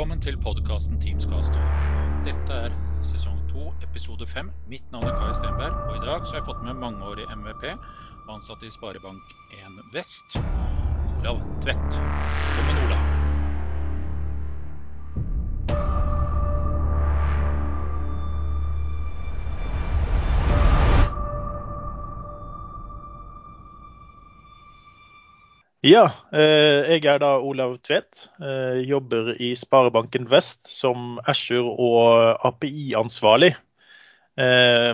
Velkommen til podkasten Teamscast. Dette er sesong to, episode fem. Mitt navn er Kai Stenberg, og i dag har jeg fått med mangeårig MVP og ansatt i Sparebank1 Vest, Olav Tvedt. Velkommen, Olav. Ja, eh, jeg er da Olav Tvedt. Eh, jobber i Sparebanken Vest som Azure og API-ansvarlig. Eh,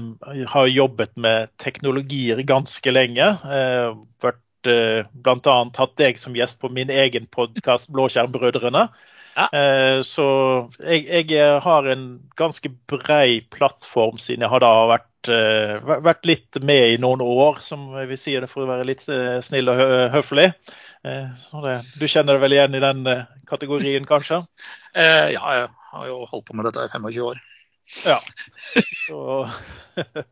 har jobbet med teknologier ganske lenge. Vært bl.a. hatt deg som gjest på min egen podkast Blåskjermbrødrene. Ja. Så jeg, jeg, har en ganske brei plattform siden jeg har da vært, vært litt med i noen år, som vi sier det for å være litt snill og høflig. Det, du kjenner deg vel igjen i den kategorien, kanskje? Eh, ja, jeg har jo holdt på med dette i 25 år. Ja. Så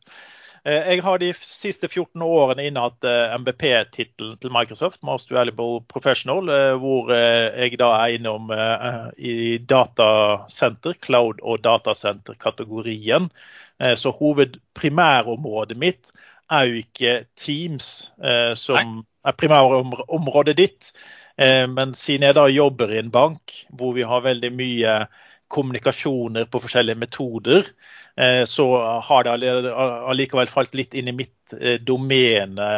Jeg har de siste 14 årene innehatt MBP-tittelen til Microsoft, Most Valuable Professional, hvor jeg da er innom i datasenter, cloud- og datasenter-kategorien. Så hovedprimærområdet mitt er jo ikke Teams, som er primærområdet ditt. Men siden jeg da jobber i en bank hvor vi har veldig mye kommunikasjoner på forskjellige metoder, så har det allikevel falt litt inn i mitt domene.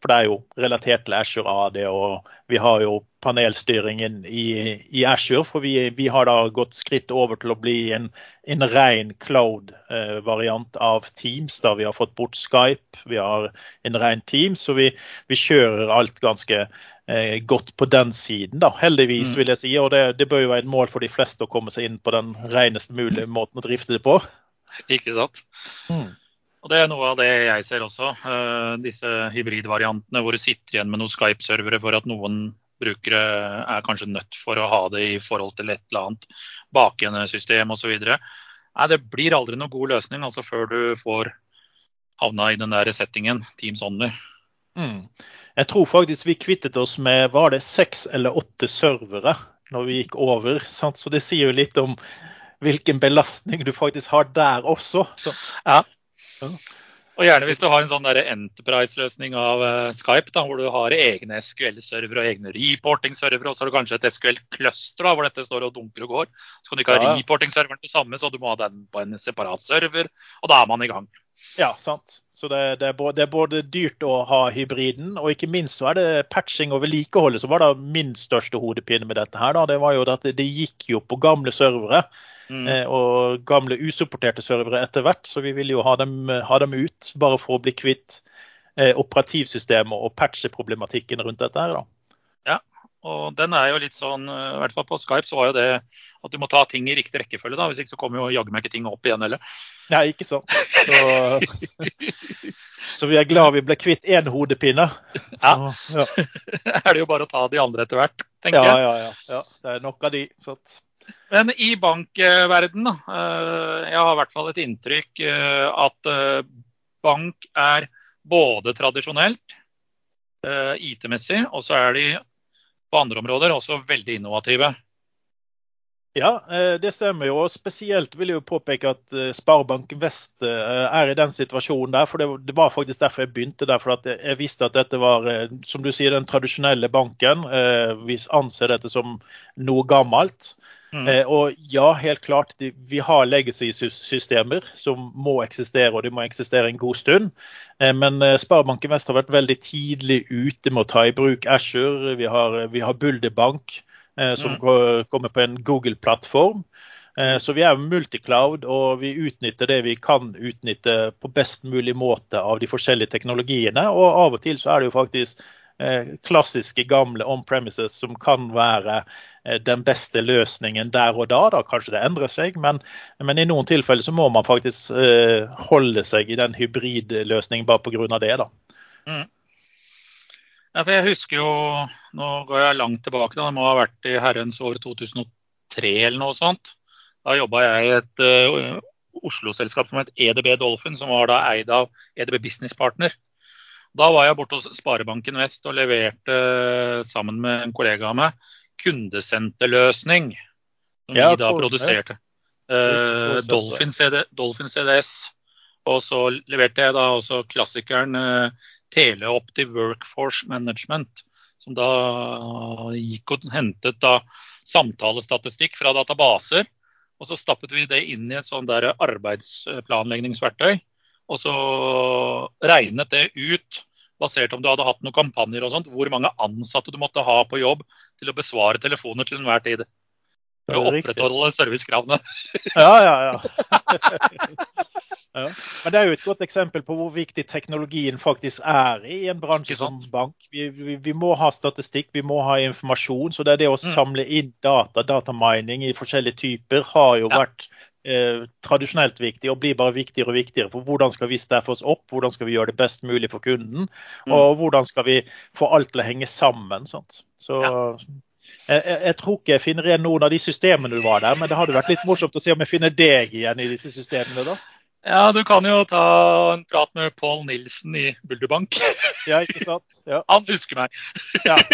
For det er jo relatert til Azure AD, og vi har jo panelstyringen i, i Azure. For vi, vi, har da gått skritt over til å bli en, en ren cloud-variant av Teams. da Vi har fått bort Skype, vi har en ren Teams, så vi, vi kjører alt ganske eh, godt på den siden. da, Heldigvis, mm. vil jeg si. Og det, det bør jo være et mål for de fleste å komme seg inn på den renest mulige måten å drifte det på. Ikke sant. Mm. Og Det er noe av det jeg ser også. Uh, disse hybridvariantene hvor du sitter igjen med noen Skype-servere for at noen brukere er kanskje nødt for å ha det i forhold til et eller annet bakendesystem osv. Nei, det blir aldri noen god løsning altså før du får havna i den der settingen Teams Only. Mm. Jeg tror faktisk vi kvittet oss med var det seks eller åtte servere når vi gikk over. Sant? Så det sier jo litt om hvilken belastning du faktisk har der også. Så. Ja. Og gjerne hvis du har en sånn enterprise-løsning av uh, Skype, da, hvor du har egne SQL-servere og egne reporting-servere, og så har du kanskje et SQL-cluster hvor dette står og dunker og går. Så kan du ikke ha ja. reporting-serveren til samme, så du må ha den på en separat server. Og da er man i gang. Ja, sant. Så det, det, er både, det, er både, dyrt å ha hybriden, og ikke minst så er det patching og vedlikeholdet som var da min største hodepine med dette. her. Da. Det var jo at det, gikk jo på gamle servere. Mm. Eh, og gamle usupporterte servere etter hvert. Så vi ville jo ha dem, ha dem ut, bare for å bli kvitt eh, operativsystemet og patche problematikken rundt dette. her da. Og den er jo litt sånn, eh, i hvert fall på Skype så var jo det at du må ta ting i riktig rekkefølge. da, Hvis ikke så kommer jo jaggu meg ikke ting opp igjen heller. Nei, ikke sant. Så, så vi er glad vi ble kvitt én hodepine. Ja. Ja. er det jo bare å ta de andre etter hvert, tenker ja, jeg. Ja, ja, ja. Det er nok av de. Fått. men i bankverden, da. jeg har i hvert fall et inntrykk eh, at eh, bank er både tradisjonelt, IT-messig, og så er de på andre områder også veldig innovative. Ja, det stemmer jo. og Spesielt vil jeg jo påpeke at Sparebank Vest er i den situasjonen der. for Det var faktisk derfor jeg begynte der. for Jeg visste at dette var som du sier, den tradisjonelle banken. Vi anser dette som noe gammelt. Mm. Eh, og ja, helt klart, de, vi har legacy-systemer som må eksistere, og de må eksistere en god stund. Eh, men eh, Sparebanken Vest har vært veldig tidlig ute med å ta i bruk Ashore. Vi har, vi har Bulderbank, eh, som mm. kommer på en Google-plattform. Eh, så vi er multicloud, og vi utnytter det vi kan utnytte på best mulig måte av de forskjellige teknologiene. Og av og til så er det jo faktisk klassiske, gamle on-premises som kan være eh, den beste løsningen der og da. da. Kanskje det endrer seg, men, men i noen tilfeller så må man faktisk uh, holde seg i den hybridløsningen bare pga. det. da. Mm. Ja, for jeg husker jo, Nå går jeg langt tilbake, da. det må ha vært i herrens år 2003 eller noe sånt. Da jobba jeg i et uh, Oslo-selskap som het EDB Dolphin, som var da eid av EDB Business Partner. Da var jeg borte hos Sparebanken Vest og leverte sammen med en kollega av meg kundesenterløsning Som ja, vi da produserte. Eh, Dolphin, CD, Dolphin, CDS. Og så leverte jeg da også klassikeren eh, Teleoptiv Workforce Management. Som da gikk og hentet da samtalestatistikk fra databaser. Og så stappet vi det inn i et sånn der arbeidsplanleggingsverktøy. Og så regnet det ut basert om du hadde hatt noen kampanjer og sånt, hvor mange ansatte du måtte ha på jobb til å besvare telefoner til enhver tid. For å opprettholde servicekravene. ja, ja, ja. ja. Men det er jo et godt eksempel på hvor viktig teknologien faktisk er i en bransje som bank. Vi, vi, vi, må ha statistikk, vi må ha informasjon. Så det er det å mm. samle inn data, datamining i forskjellige typer, har jo ja. vært eh, tradisjonelt viktig og blir bare viktigere og viktigere. For hvordan skal vi steffe oss opp, hvordan skal vi gjøre det best mulig for kunden, mm. og hvordan skal vi få alt til å henge sammen. Sant? Så ja. jeg, jeg, tror ikke jeg finner igjen noen av de systemene du var der, men det hadde vært litt morsomt å se om jeg finner deg igjen i disse systemene. da. Ja, du kan jo ta en prat med Pål Nilsen i Bulderbank. Ja, ikke sant? Ja. Han husker meg. Ja.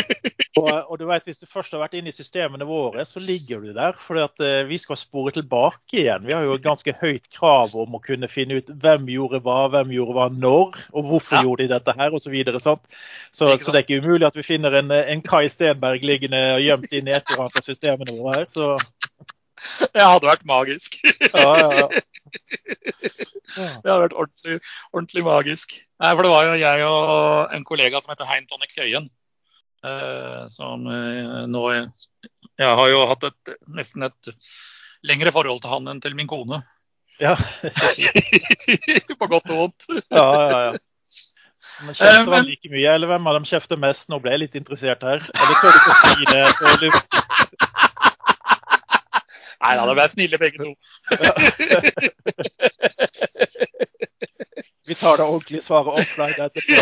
Og, og, du vet, Hvis du først har vært inne i systemene våre, så ligger du der. For uh, vi skal spore tilbake igjen. Vi har jo et ganske høyt krav om å kunne finne ut hvem gjorde hva, hvem gjorde hva når, og hvorfor ja. gjorde de dette her, osv. Så, videre, så, så det er ikke umulig at vi finner en, en Kai Stenberg liggende gjemt inn i et eller annet av systemene våre her. så... Det hadde vært magisk. Ja, ja. Det hadde vært ordentlig, ordentlig, magisk. Nei, for det var jo jeg og en kollega som heter Hein Tonne Køyen. Eh, som eh, nå Jeg har jo hatt et, nesten et lengre forhold til han enn til min kone. Ja. På godt og vondt. ja, ja, ja. Men Kjefter han like mye, eller hvem av dem kjefter mest? Nå ble jeg litt interessert her. Eller tør du ikke å si det? Nei da, de er snille begge to. Vi tar det ordentlige svaret offline etterpå.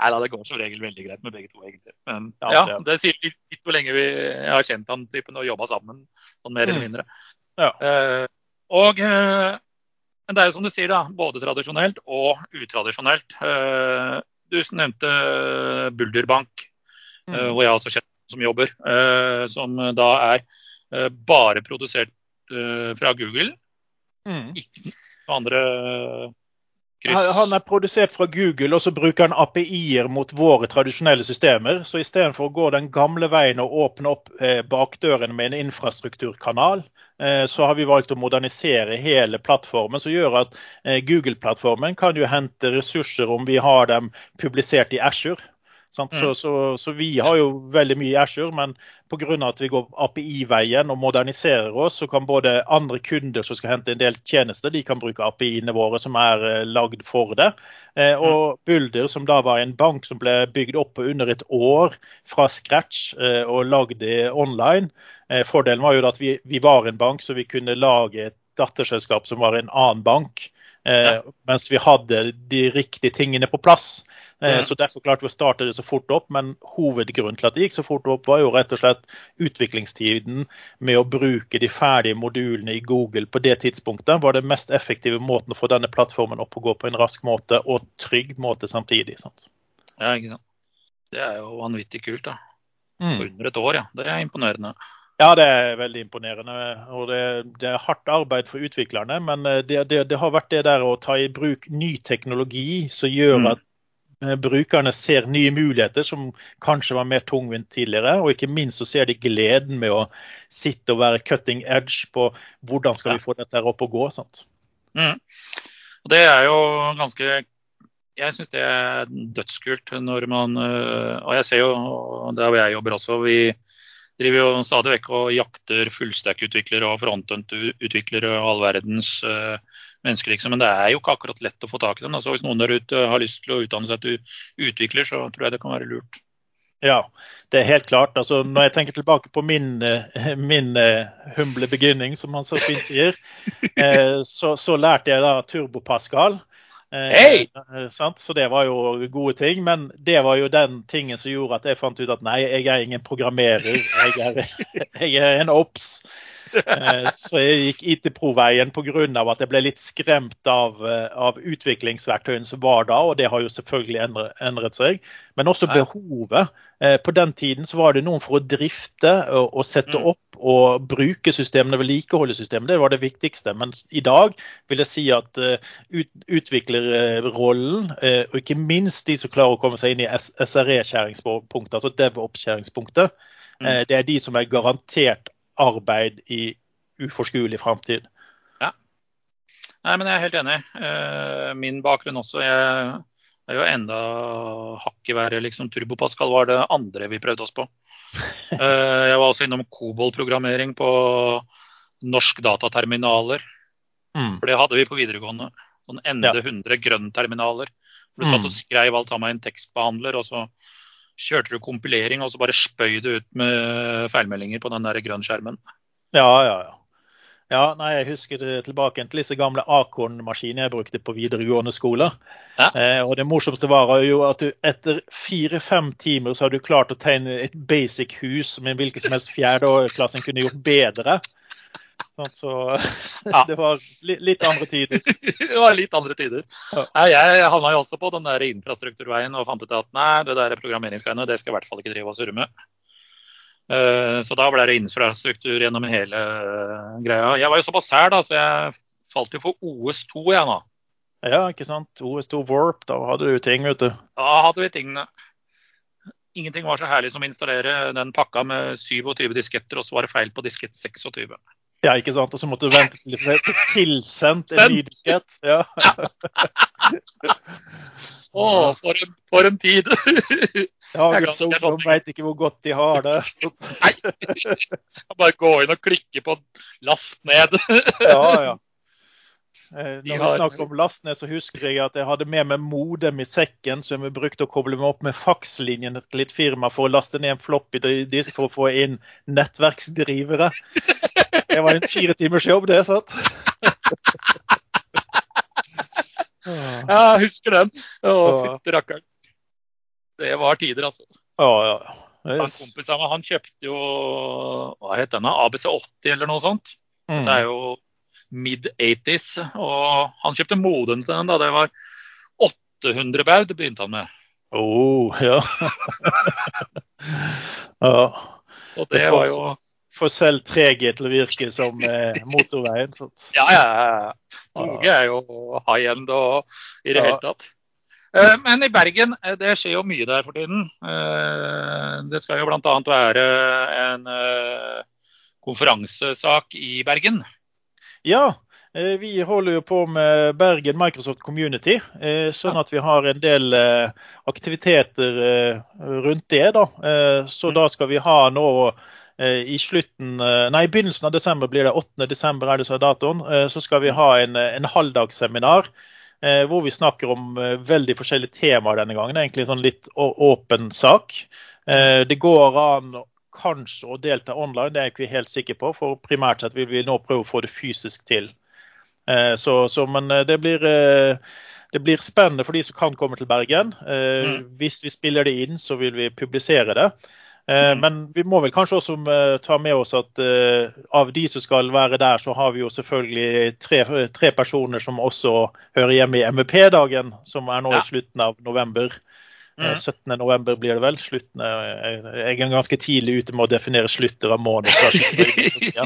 Nei da, det går som regel veldig greit med begge to, egentlig. Men ja, det sier litt, litt hvor lenge vi har kjent han typen og jobba sammen, sånn mer eller mm. mindre. Ja. Uh, og uh, men det er jo som du sier, da, både tradisjonelt og utradisjonelt. Uh, du nevnte Bulderbank, mm. hvor jeg også kjenner som jobber, eh, som da er eh, bare produsert eh, fra Google. Mm. Ikke andre kryss. Han er produsert fra Google, og så bruker han API-er mot våre tradisjonelle systemer. Så istedenfor å gå den gamle veien og åpne opp bakdøren med en infrastrukturkanal, så har vi valgt å modernisere hele plattformen, som gjør at Google-plattformen kan jo hente ressurser om vi har dem publisert i Ashore. Mm. Så, så, så, vi har jo veldig mye i Ashore, men pga. at vi går API-veien og moderniserer oss, så kan både andre kunder som skal hente en del tjenester, de kan bruke API-ene våre som er eh, lagd for det. Eh, mm. og Bulder, som da var en bank som ble bygd opp på under et år fra scratch eh, og lagd online. Eh, fordelen var jo at vi, vi var en bank, så vi kunne lage et datterselskap som var en annen bank. Eh, ja. Mens vi hadde de riktige tingene på plass. Mm. Så Derfor klarte vi å starte det så fort opp, men hovedgrunnen til at det gikk så fort opp, var jo rett og slett utviklingstiden med å bruke de ferdige modulene i Google på det tidspunktet var det mest effektive måten å få denne plattformen opp og gå på en rask måte og trygg måte samtidig. Sant? Ja, ikke sant. Det er jo vanvittig kult. da. Mm. På under et år, ja. Det er imponerende. Ja, det er veldig imponerende. og Det, det er hardt arbeid for utviklerne. Men eh, det, det, det, har vært det der å ta i bruk ny teknologi som gjør mm. at mm. brukerne ser nye muligheter som kanskje var mer tungvint tidligere. Og ikke minst så ser de gleden med å sitte og være cutting edge på hvordan skal vi få dette opp og gå. sant? Mm. Det er jo ganske Jeg syns det er dødskult når man eh, Og jeg ser jo der hvor jeg jobber også. vi driver jo stadig vekk og jakter fullstack-utviklere og frontend-utviklere og all verdens uh, mennesker, liksom. Men det er jo ikke akkurat lett å få tak i dem. Altså, hvis noen der ute har lyst til å utdanne seg til utvikler, så tror jeg det kan være lurt. Ja, det er helt klart. Altså, når jeg tenker tilbake på min, eh, min uh, humble beginning, som man så fint sier, så, så, lærte jeg da Turbo Pascal. Uh, hey! Så det var jo gode ting. Men det var jo den tingen som gjorde at jeg fant ut at nei, jeg er ingen programmerer. Jeg er, jeg er en OBS. Så jeg gikk IT-proveien pga. at jeg ble litt skremt av, av utviklingsverktøyene som var da, og det har jo selvfølgelig endret, endret seg. Men også behovet. På den tiden så var det noen for å drifte og, og sette mm. opp og bruke systemene, vedlikeholde systemene. Det var det viktigste. Men i dag vil jeg si at ut, utviklerrollen, og ikke minst de som klarer å komme seg inn i SRE-skjæringspunktet, altså DevOps-skjæringspunktet, mm. det er de som er garantert arbeid i uforskuelig framtid. Ja. Nei, men jeg er helt enig. Eh, min bakgrunn også. Jeg er jo enda hakket verre. Liksom, Turbopascal var det andre vi prøvde oss på. Eh, jeg var også innom Kobol-programmering på norsk dataterminaler. Mm. For det hadde vi på videregående. Sånn ende 100 grønn-terminaler. Du satt og mm. skrev alt sammen i en tekstbehandler, og så kjørte du kompilering, og så bare spøy du ut med feilmeldinger på den der grønne skjermen? Ja, ja, ja. Ja, nei, Jeg husker tilbake til disse gamle Akorn-maskinene jeg brukte på videregående skole. Ja. Eh, og Det morsomste var jo at du etter fire-fem timer så hadde du klart å tegne et basic hus som en hvilken som helst fjerdeklassing kunne gjort bedre. Så ja. det var litt andre tider. det var litt andre tider. Ja. Jeg havna jo også på den der infrastrukturveien og fant ut at nei, det der programmeringsgreiene det skal jeg i hvert fall ikke drive og surre med. Eh, så da ble det infrastruktur gjennom hele eh, greia. Jeg var jo såpass sær, da, så jeg falt jo for OS2 jeg nå. Ja, ikke sant. OS2 Warp, da hadde du ting, vet du. Da hadde vi tingene. Ingenting var så herlig som å installere den pakka med 27 disketter, og så var det feil på diskett 26. Ja, ikke sant. Og så måtte du vente til det ble tilsendt en ny diskett. Ja. Å, for, en, for en tid! ja, ungdom veit ikke hvor godt de har det. Nei! Bare gå inn og klikke på 'last ned'. ja, ja. Eh, når vi snakker om last ned, så husker jeg at jeg hadde med meg modem i sekken som jeg brukte å koble meg opp med fakslinjen til et firma for å laste ned en floppy disk for å få inn nettverksdrivere. Det var en fire timers jobb, det, sant? ja, jeg husker den. Å, fytti rakkeren. Det var tider, altså. Ja, ja. Yes. Han kompisen, av han kjøpte jo hva het denne, ABC80 eller noe sånt. Mm. Det er jo mid-80s. Og han kjøpte moden til den. da, Det var 800 baud begynte han med. Oh, ja. ja. Og det var jo få selv 3G til å virke som eh, motorveien. Sånt. Ja, ja. ja. 2G er jo high end og i det ja. hele tatt. Eh, men i Bergen, eh, det skjer jo mye der for tiden. Det skal jo bl.a. være en konferansesak i Bergen. Ja, vi holder jo på med Bergen Microsoft Community, sånn at vi har en del aktiviteter rundt det. da. Så mm. da skal vi ha nå Eh, i slutten, eh, nei, i begynnelsen av desember blir det 8. desember er det så datoen, eh, så skal vi ha en, en halvdagsseminar hvor vi snakker om veldig forskjellige temaer denne gangen. Det er Egentlig en sånn litt åpen sak. Det går an kanskje å delta online, det er jeg ikke helt sikker på. For primært sett vil vi nå prøve å få det fysisk til. Så, så men det blir, det blir spennende for de som kan komme til Bergen. Mm. Hvis vi spiller det inn, så vil vi publisere det. Eh, mm. Men vi må vel kanskje også eh, ta med oss at uh, av de som skal være der, så har vi jo selvfølgelig tre, tre personer som også hører hjemme i MVP-dagen, som er nå ja. i slutten av november. Mm. 17. november blir det vel. Slutten jeg er ganske tidlig ute med å definere slutter av måneden. Ja.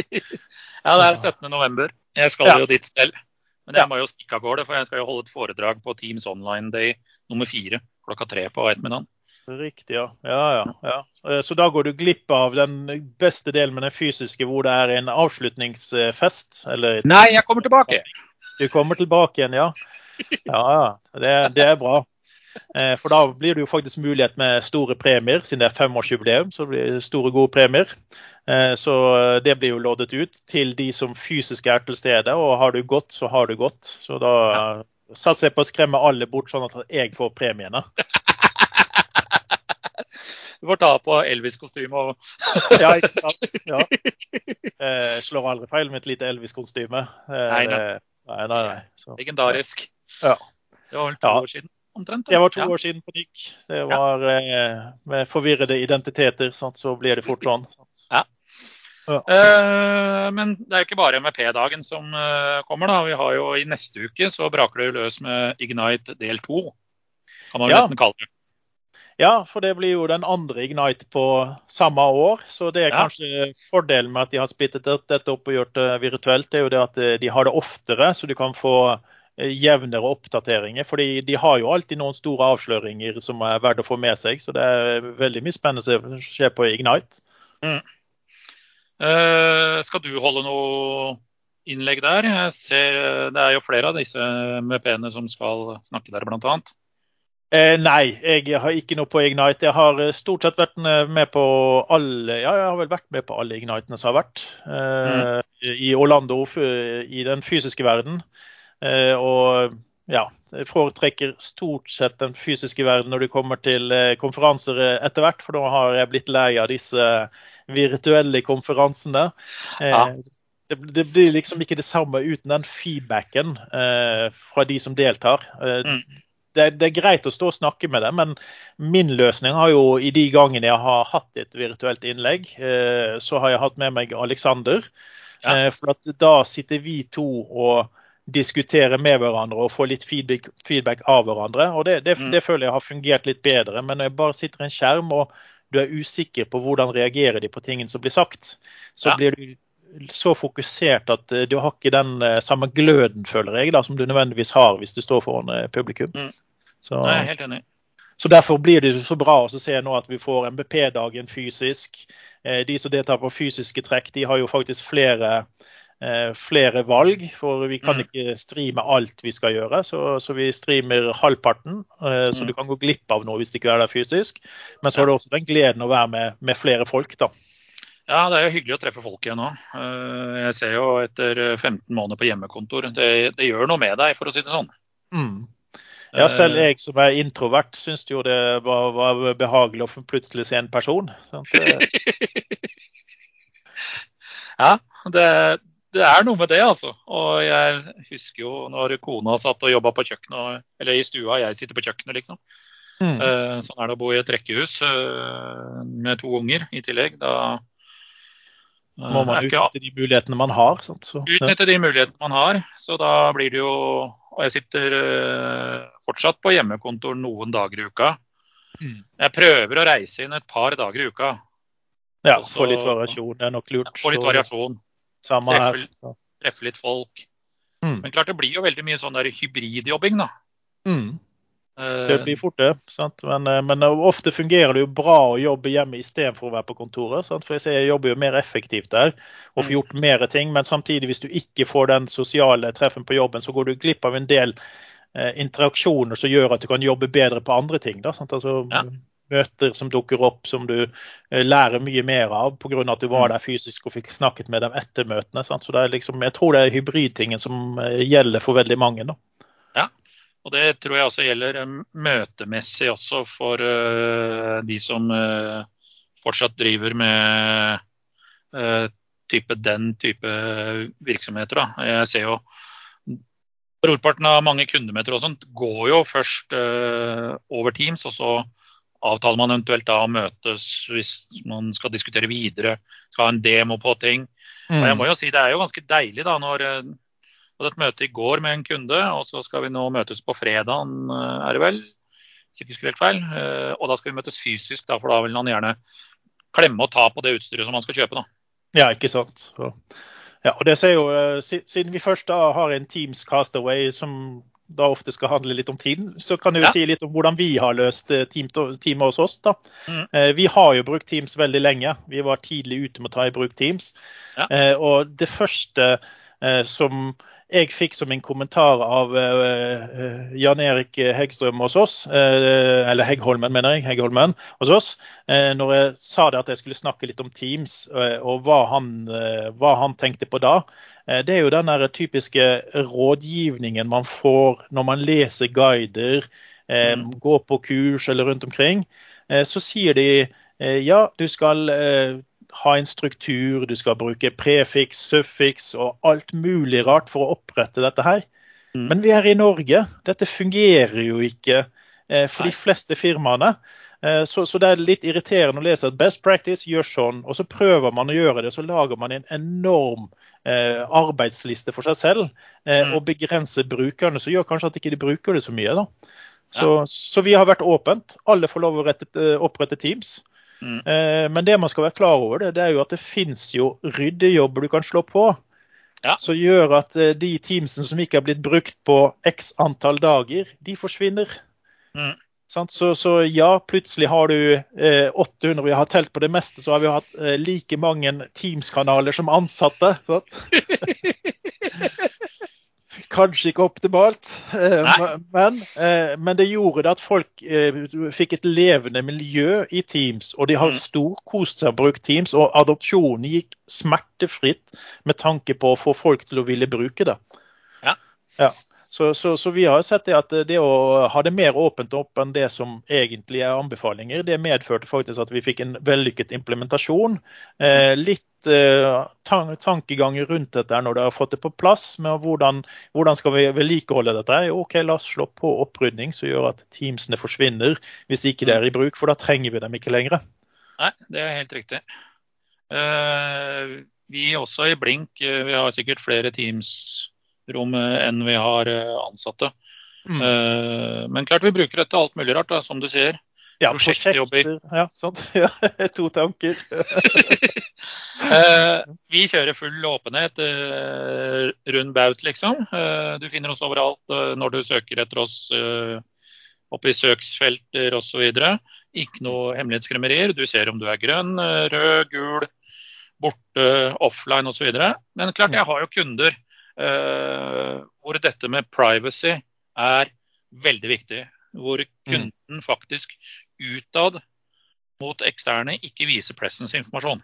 ja, det er 17. november. Jeg skal ja. jo dit selv. Men jeg må jo stikke av gårde, for jeg skal jo holde et foredrag på Teams Online Day nummer fire klokka tre på ettermiddagen. Riktig, ja. Ja, ja. ja. Eh, så da går du glipp av den beste delen med den fysiske, hvor det er en avslutningsfest? Eller Nei, jeg kommer tilbake. Du kommer tilbake igjen, ja. Ja, ja. Det, det er bra. Eh, for da blir det jo faktisk mulighet med store premier, siden det er femårsjubileum. Så blir det store, gode premier. Eh, så det blir jo loddet ut til de som fysisk er til stede. Og har du gått, så har du gått. Så da satser jeg på å skremme alle bort, sånn at jeg får premiene. Du får ta på Elvis-kostyme og Ja, ikke sant. Ja. Eh, slår aldri feil med et lite Elvis-kostyme. Eh, nei, nei. nei, nei, nei. Så, Legendarisk. Ja. Det var vel to ja. år siden? Omtrent, det var to ja. år siden på Nick. Det var eh, med forvirrede identiteter, sant, så blir det fort sånn. Ja. Ja. Uh, men det er ikke bare MVP-dagen som uh, kommer. da. Vi har jo I neste uke så braker det løs med Ignite del to. Kan man ja. nesten kalle det. Ja, for det blir jo den andre Ignite på samme år. Så det er ja. kanskje fordelen med at de har splittet dette opp og gjort det virtuelt, det er jo det at eh, de har det oftere, så du kan få eh, jevnere oppdateringer. fordi de har jo alltid noen store avsløringer som er verdt å få med seg. Så det er veldig mye spennende som skjer på Ignite. Mm. Uh, skal du holde noe innlegg der? Jeg ser Det er jo flere av disse MP-ene som skal snakke der, bl.a. Eh, nei, jeg har ikke noe på Ignite. Jeg har eh, stort sett vært med på alle Ja, jeg har vel vært med på alle Ignitene som har vært. Eh, mm. I Orlando, i den fysiske verden. Eh, og ja, jeg foretrekker stort sett den fysiske verden når det kommer til eh, konferanser eh, etter hvert, for nå har jeg blitt lei av disse virtuelle konferansene. Ja. Det, det, blir liksom ikke det samme uten den feedbacken fra de som deltar. Mm det, det, er greit å stå og snakke med dem, men min løsning har jo i de gangene jeg har hatt et virtuelt innlegg, eh, så har jeg hatt med meg Aleksander. Ja. Eh, for da sitter vi to og diskuterer med hverandre og får litt feedback, feedback av hverandre. og det, det, mm. det, føler jeg har fungert litt bedre. Men når jeg bare sitter i en skjerm og du er usikker på hvordan reagerer de på tingene som blir sagt, så ja. blir du så fokusert at eh, du har ikke den samme gløden, føler jeg, da, som du nødvendigvis har hvis du står foran publikum. Mm. Så, Nei, jeg er helt enig. Så Derfor blir det så bra å se nå at vi får MBP-dagen fysisk. Eh, de som deltar på fysiske trekk, de har jo faktisk flere, eh, flere valg. For vi kan mm. ikke streame alt vi skal gjøre, så, så vi streamer halvparten. Eh, så mm. du kan gå glipp av noe hvis det ikke er der fysisk. Men så har du også den gleden å være med, med flere folk, da. Ja, det er jo hyggelig å treffe folk igjen nå. Jeg ser jo etter 15 måneder på hjemmekontor, det, det gjør noe med deg, for å si det sånn. Mm. Ja, selv jeg som er introvert, syns jo det var, var, behagelig å plutselig se en person. ja, det, det, er noe med det, altså. Og jeg husker jo når kona satt og jobba på kjøkkenet, eller i stua, jeg sitter på kjøkkenet, liksom. Mm. Sånn er det å bo i et rekkehus med to unger i tillegg. Da må man utnytte de mulighetene man har. Sant? Så, utnytte de mulighetene man har. Så da blir det jo og jeg sitter uh, fortsatt på hjemmekontor noen dager i uka. Mm. Jeg prøver å reise inn et par dager i uka. Ja, få litt variasjon. Det er nok lurt. Få litt variasjon. Samme treffe, her. Treffe litt folk. Mm. Men klart det blir jo veldig mye sånn der hybridjobbing, da. Mm. Det blir fort det. Men, eh, men, ofte fungerer det jo bra å jobbe hjemme istedenfor å være på kontoret. Sant? For jeg, ser, jeg jobber jo mer effektivt der og får mm. gjort mer ting. Men samtidig, hvis du ikke får den sosiale treffen på jobben, så går du glipp av en del eh, interaksjoner som gjør at du kan jobbe bedre på andre ting. Da, altså, ja. Møter som dukker opp som du eh, lærer mye mer av pga. at du var mm. der fysisk og fikk snakket med dem etter møtene. Sant? Så det liksom, jeg tror det er hybridtingen som eh, gjelder for veldig mange. Da. Og Det tror jeg også gjelder eh, møtemessig også for uh, de som uh, fortsatt driver med type, den type virksomheter. Da. Jeg ser jo Brorparten av mange kundemøter og sånt går jo først over Teams, og så avtaler man eventuelt da å møtes hvis man skal diskutere videre, skal ha en demo på ting. Mm. Og jeg må jo si Det er jo ganske deilig da når hadde et møte i går med en kunde, og så skal vi nå møtes på fredag, er det vel? Helt feil. Eh, og da skal vi møtes fysisk, da, for da vil han gjerne klemme og ta på det utstyret som han skal kjøpe. da. Ja, ikke sant. Ja, og det ser jo, eh, Siden vi først da har en Teams Castaway som da ofte skal handle litt om tiden, så kan du ja. si litt om hvordan vi har løst eh, team, team hos oss. da. Mm. Vi har jo brukt Teams veldig lenge. Vi var tidlig ute med å ta i bruk Teams. Ja. Og det første som jeg fikk som en kommentar av uh, Jan Erik Heggstrøm hos oss, eller Heggholmen, mener jeg, Heggholmen hos oss, når jeg sa det at jeg skulle snakke litt om Teams og hva han, hva han, tenkte på da. det er jo den der typiske rådgivningen man får når man leser guider, mm. går på kurs eller rundt omkring. så sier de ja, du skal ha en struktur, du skal bruke prefiks, suffiks og alt mulig rart for å opprette dette her. Mm. Men vi er i Norge. Dette fungerer jo ikke eh, for Nei. de fleste firmaene. Så, så, det er litt irriterende å lese at best practice gjør sånn, og så prøver man å gjøre det. Så lager man en enorm eh, arbeidsliste for seg selv eh, mm. og begrenser brukerne, så gjør kanskje at ikke de bruker det så mye. da. Så, ja. så vi har vært åpent. Alle får lov å rette, opprette Teams. Mm. Eh, men det man skal være klar over, det, det er jo at det fins jo ryddejobber du kan slå på. Ja. Som gjør at eh, de teamsene som ikke har blitt brukt på x antall dager, de forsvinner. Mm. Så, så, ja, plutselig har du eh, 800 Vi har telt på det meste, så har vi hatt eh, like mange Teams-kanaler som ansatte. Kanskje ikke optimalt, eh, men, eh, men, det gjorde det at folk eh, fikk et levende miljø i Teams. Og de har mm. storkost seg og brukt Teams. Og adopsjonen gikk smertefritt med tanke på å få folk til å ville bruke det. Ja. ja. Så, så, så, vi har sett det at det å ha det mer åpent opp enn det som egentlig er anbefalinger, det medførte faktisk at vi fikk en vellykket implementasjon. Eh, litt eh, tankeganger rundt dette når dere har fått det på plass. med hvordan, hvordan skal vi vedlikeholde dette? OK, la oss slå på opprydning som gjør at Teamsene forsvinner hvis ikke det er i bruk, for da trenger vi dem ikke lenger. Nei, det er helt riktig. Uh, vi også i Blink, uh, vi har sikkert flere Teams rom enn vi har eh, ansatte. Mm. Uh, men klart vi bruker det til alt mulig rart, da, som du sier. Ja, prosjektjobber. Ja, sånt. Ja, to tanker. Eh, vi kjører full åpenhet rund baut, liksom. Du finner oss overalt når du søker etter oss oppe i søksfelter osv. Ikke noe hemmelighetskremmerier. Du ser om du er grønn, rød, gul, borte, offline osv. Men klart, jeg har jo kunder Eh, hvor dette med privacy er veldig viktig. Hvor mm. kunden faktisk utad mot eksterne ikke viser pressens informasjon.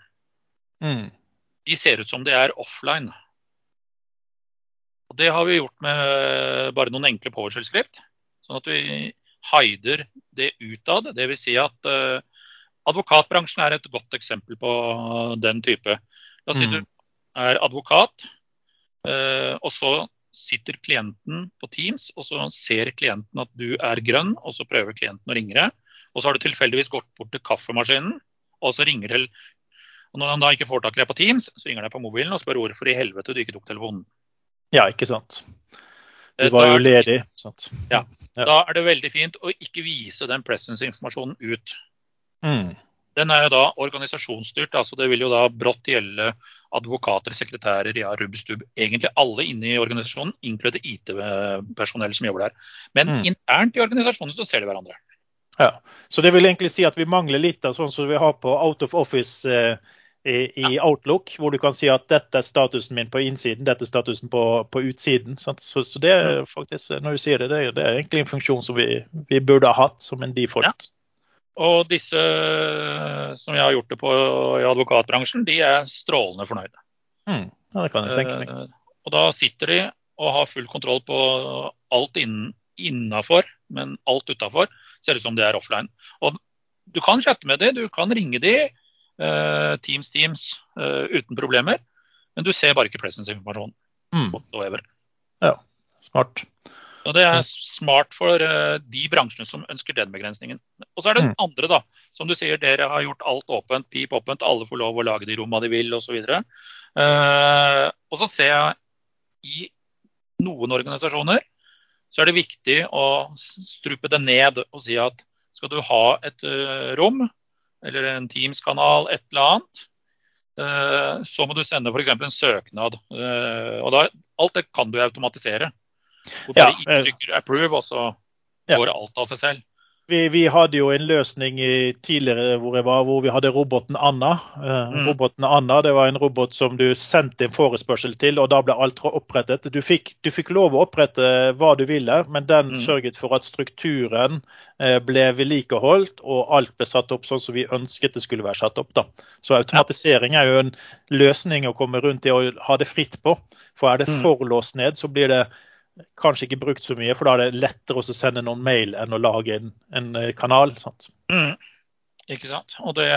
Mm. De ser ut som de er offline. Og Det har vi gjort med bare noen enkle powershell-skrift. Sånn at vi hider det utad. Dvs. Si at uh, advokatbransjen er et godt eksempel på den type. La oss si mm. du er advokat, uh, og så sitter klienten på Teams, og så ser klienten at du er grønn, og så prøver klienten å ringe deg. Og så har du tilfeldigvis gått bort til kaffemaskinen, og så ringer til og Når han da ikke får tak i deg på Teams, så ringer han deg på mobilen og spør hvorfor i helvete du ikke tok telefonen. Ja, ikke sant. Du var jo ledig. Sant? Ja. Da er det veldig fint å ikke vise den presence-informasjonen ut. Mm. Den er jo da organisasjonsstyrt. altså Det vil jo da brått gjelde advokater, sekretærer, ja, rubbestub. Egentlig alle inne i organisasjonen, inkludert IT-personell som jobber der. Men mm. internt i organisasjonen så ser de hverandre. Ja, Så det vil egentlig si at vi mangler litt av sånn som vi har på Out of Office eh, i, i ja. Outlook, hvor du kan si at dette er statusen min på innsiden, dette er statusen på, på utsiden. Så, så, det er faktisk, når du sier det, det er, det er egentlig en funksjon som vi, vi burde ha hatt som en default. Ja. Og disse som jeg har gjort det på i advokatbransjen, de er strålende fornøyde. Mm, ja, det kan jeg tenke meg. Eh, og da sitter de og har full kontroll på alt innafor, men alt utafor ser ut som det er offline. Og du kan chatte med dem, du kan ringe dem, uh, Teams Teams, uh, uten problemer. Men du ser bare ikke presence-informasjon. Mm. Ja, smart. Og Det er smart for uh, de bransjene som ønsker den begrensningen. Og så er det den mm. andre, da. Som du sier, dere har gjort alt åpent, pip åpent. Alle får lov å lage de rommene de vil osv. Uh, eh, og så ser jeg i noen organisasjoner så er det viktig å strupe det ned og si at skal du ha et uh, rom eller en Teams-kanal, et eller annet, uh, så må du sende f.eks. en søknad. Uh, og da, alt det kan du automatisere. Hvor bare ja, eh, trykker 'approve', og så går alt av seg selv. Vi, vi, hadde jo en løsning tidligere hvor, jeg var, hvor vi hadde roboten Anna. Uh, mm. Roboten Anna det var en robot som du sendte en forespørsel til, og da ble alt opprettet. Du fikk, du fikk lov å opprette hva du ville, men den mm. sørget for at strukturen uh, ble vedlikeholdt, og alt ble satt opp sånn som vi ønsket det skulle være satt opp. Da. Så automatisering er jo en løsning å komme rundt i å ha det fritt på. For er det forlåst for låst ned, så blir det kanskje ikke brukt så mye, for da er det lettere å sende noen mail enn å lage en, en eh, kanal. Sant? Mm. Ikke sant. Og det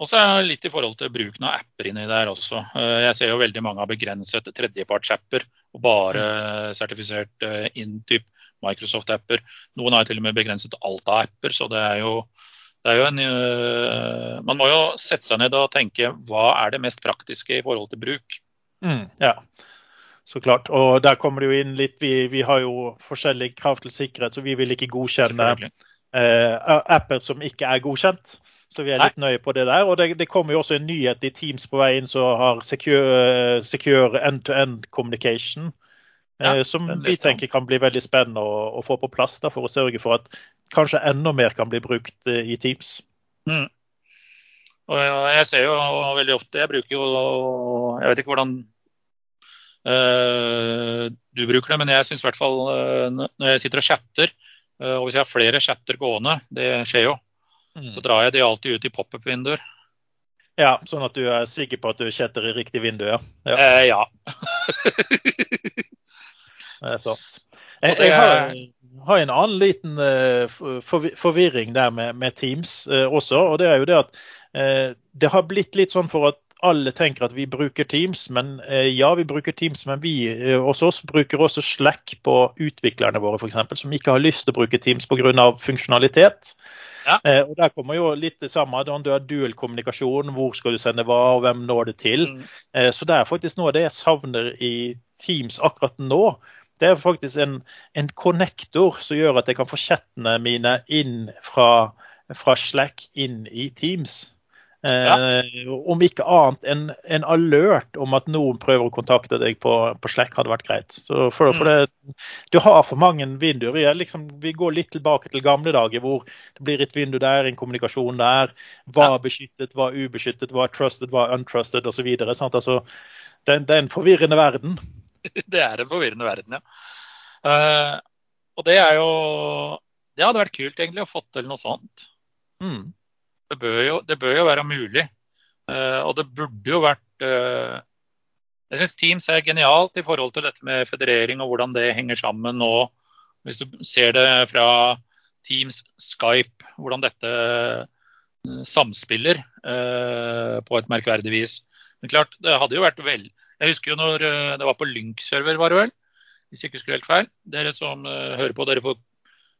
også litt i forhold til bruken av apper inni der også. Eh, jeg ser jo veldig mange har begrenset tredjepartsapper og bare mm. sertifisert inntyp inn typ Microsoft-apper. Noen har til og med begrenset alt av apper. så det er jo, det er jo en, Man må jo sette seg ned og tenke hva er det mest praktiske i forhold til bruk. Mm, ja, så klart. Og der kommer det jo inn litt Vi, vi har jo forskjellige krav til sikkerhet, så vi vil ikke godkjenne eh, apper som ikke er godkjent. Så vi er litt nøye på det der. Og det, det kommer jo også en nyhet i Teams på vei inn som har secure, secure end-to-end communication. Ja, eh, som vi tenker kan bli veldig spennende å, å få på plass da, for å sørge for at kanskje enda mer kan bli brukt eh, i Teams. Mm. Og jeg ser jo veldig ofte Jeg bruker jo Jeg vet ikke hvordan du bruker det, men jeg syns i hvert fall uh, når jeg sitter og chatter, uh, og hvis jeg har flere chatter gående, det skjer jo, Mm. Så drar jeg de alltid ut i pop-up-vinduer. Ja, sånn at du er sikker på at du chatter i riktig vindu, ja? Ja. Eh, ja. det er sant. Jeg, jeg har, har, en annen liten forvirring der med, med Teams også. og Det er jo det at det har blitt litt sånn for at alle tenker at vi bruker Teams, men ja, vi bruker Teams, men vi hos oss bruker også Slack på utviklerne våre, f.eks., som ikke har lyst til å bruke Teams pga. funksjonalitet. Ja. Eh, og Der kommer jo litt det samme. Da du har dual kommunikasjon, hvor skal du sende hva, og hvem når det til. Mm. Eh, så det er faktisk noe av det jeg savner i Teams akkurat nå. Det er faktisk en, en connector som gjør at jeg kan få chattene mine inn fra, fra Slack inn i Teams. Ja. Eh, om ikke annet enn en alert om at noen prøver å kontakte deg på, på Slack, hadde vært greit. Så for, for det, du har for mange vinduer. Vi, liksom, vi, går litt tilbake til gamle dager hvor det blir et vindu der, en kommunikasjon der. Hva er beskyttet, hva er ubeskyttet, hva er trusted, hva er untrusted osv. Altså, det, det er en forvirrende verden. Det er en forvirrende verden, ja. Uh, og det er jo Det hadde vært kult egentlig å få til noe sånt. Mm. Det bør jo, det bør jo være mulig. Uh, og det burde jo vært uh, Jeg syns Teams er genialt i forhold til dette med federering og hvordan det henger sammen nå. Hvis du ser det fra Teams, Skype, hvordan dette uh, samspiller på et merkverdig vis. Men klart, det hadde jo vært vel Jeg husker jo når det var på Lynk-server, var det vel? Hvis jeg ikke husker helt feil. Dere som hører på, dere får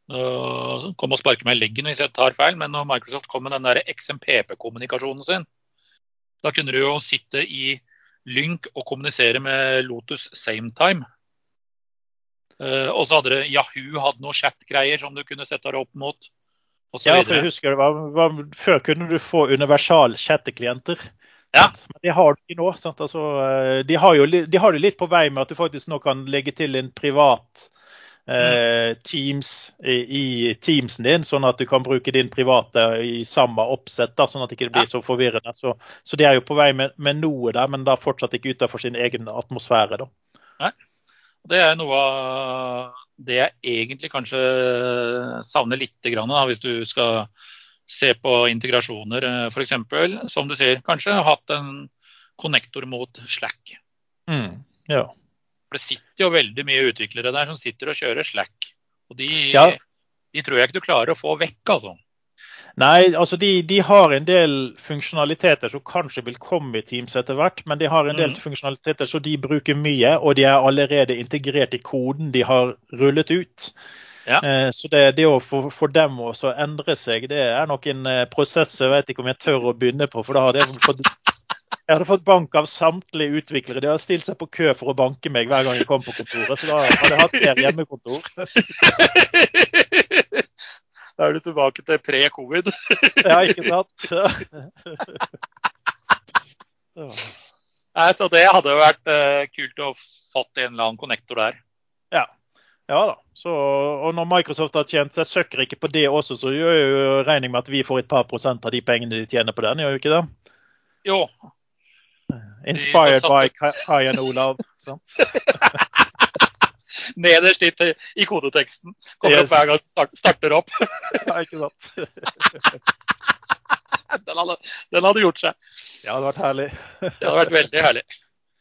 kom og sparke meg i leggen hvis jeg tar feil, men når Microsoft kom med den der XMPP-kommunikasjonen sin, da kunne du jo sitte i Lynk og kommunisere med Lotus SameTime. Uh, og så hadde det Yahoo hadde noen chat-greier som du kunne sette deg opp mot. Ja, for jeg husker det var, var, Før kunne du få universal chatteklienter. Ja. Men det har du ikke nå. Altså, eh, de, har jo, de har det litt på vei med at du faktisk nå kan legge til en privat eh, Teams i, i, Teamsen din, sånn at du kan bruke din private i samme oppsett. Da, sånn at det ikke blir så forvirrende. Så, så de er jo på vei med, med noe der, men da fortsatt ikke utenfor sin egen atmosfære. Da. Nei. Det er noe av det jeg egentlig kanskje savner litt, da, hvis du skal se på integrasjoner, eh, f.eks. Som du sier, kanskje hatt en konnektor mot Slack. Mm, ja. For det sitter jo veldig mye utviklere der som sitter og kjører Slack. Og de, ja. de tror jeg ikke du klarer å få vekk, altså. Nei, altså de, de, har en del funksjonaliteter som kanskje vil komme i Teams etter hvert. Men de har en del mm. funksjonaliteter som de bruker mye, og de er allerede integrert i koden de har rullet ut. Ja. Eh, så det, det å for, for dem å endre seg, det er nok en eh, prosess jeg vet ikke om jeg tør å begynne på. For da har det fått jeg hadde fått bank av samtlige utviklere. De hadde stilt seg på kø for å banke meg hver gang jeg kom på kontoret. Så da hadde jeg hatt mer hjemmekontor. Da er du tilbake til pre-covid. Ja, ikke sant? Ja. Nei, så det hadde jo vært uh, kult å fått en eller annen konnektor der. Ja. Ja da. Så, og når Microsoft har tjent seg søkker ikke på det også, så gjør jeg jo regning med at vi får et par prosent av de pengene de tjener på den, gjør vi ikke det? Jo, Inspired by Kayan Olav. Sant? Nederst i, i kodeteksten. Kommer yes. opp hver gang du start, starter opp. ja, ikke sant. den, hadde, den, hadde, gjort seg. Ja, det hadde vært herlig. det hadde vært veldig herlig.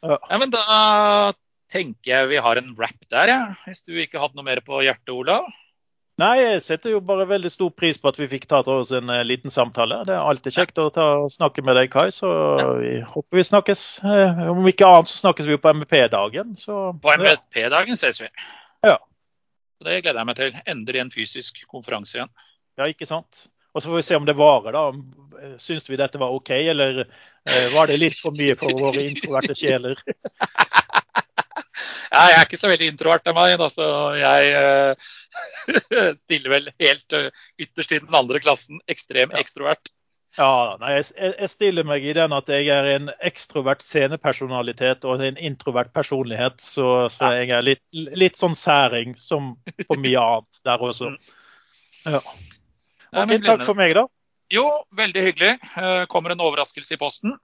Ja. ja. men da tenker jeg vi har en wrap der, ja. Hvis du ikke hadde noe mer på hjertet, Olav? Nei, jeg setter jo bare veldig stor pris på at vi fikk tatt oss en uh, liten samtale. Det er alltid kjekt å ta, snakke med deg, Kai. Så vi håper vi snakkes. Uh, om ikke annet så snakkes vi jo på MVP-dagen. På MVP-dagen ses vi. Ja. Det gleder jeg meg til. Endelig en fysisk konferanse igjen. Ja, ikke sant. Og så får vi se om det varer, da. Syns vi dette var OK, eller eh, var det litt for mye for våre introverte sjeler? ja, jeg er ikke så veldig introvert av meg. Altså, jeg uh, stiller vel helt uh, ytterst i den andre klassen. Ekstrem ja. ekstrovert. Ja, nei, jeg, jeg, stiller meg i den at jeg er en ekstrovert scenepersonalitet og en introvert personlighet. Så, så jeg er litt, litt, sånn særing som på mye annet der også. Mm. Ja. Ok, Takk for meg, da. Jo, veldig hyggelig. Eh, kommer en overraskelse i posten.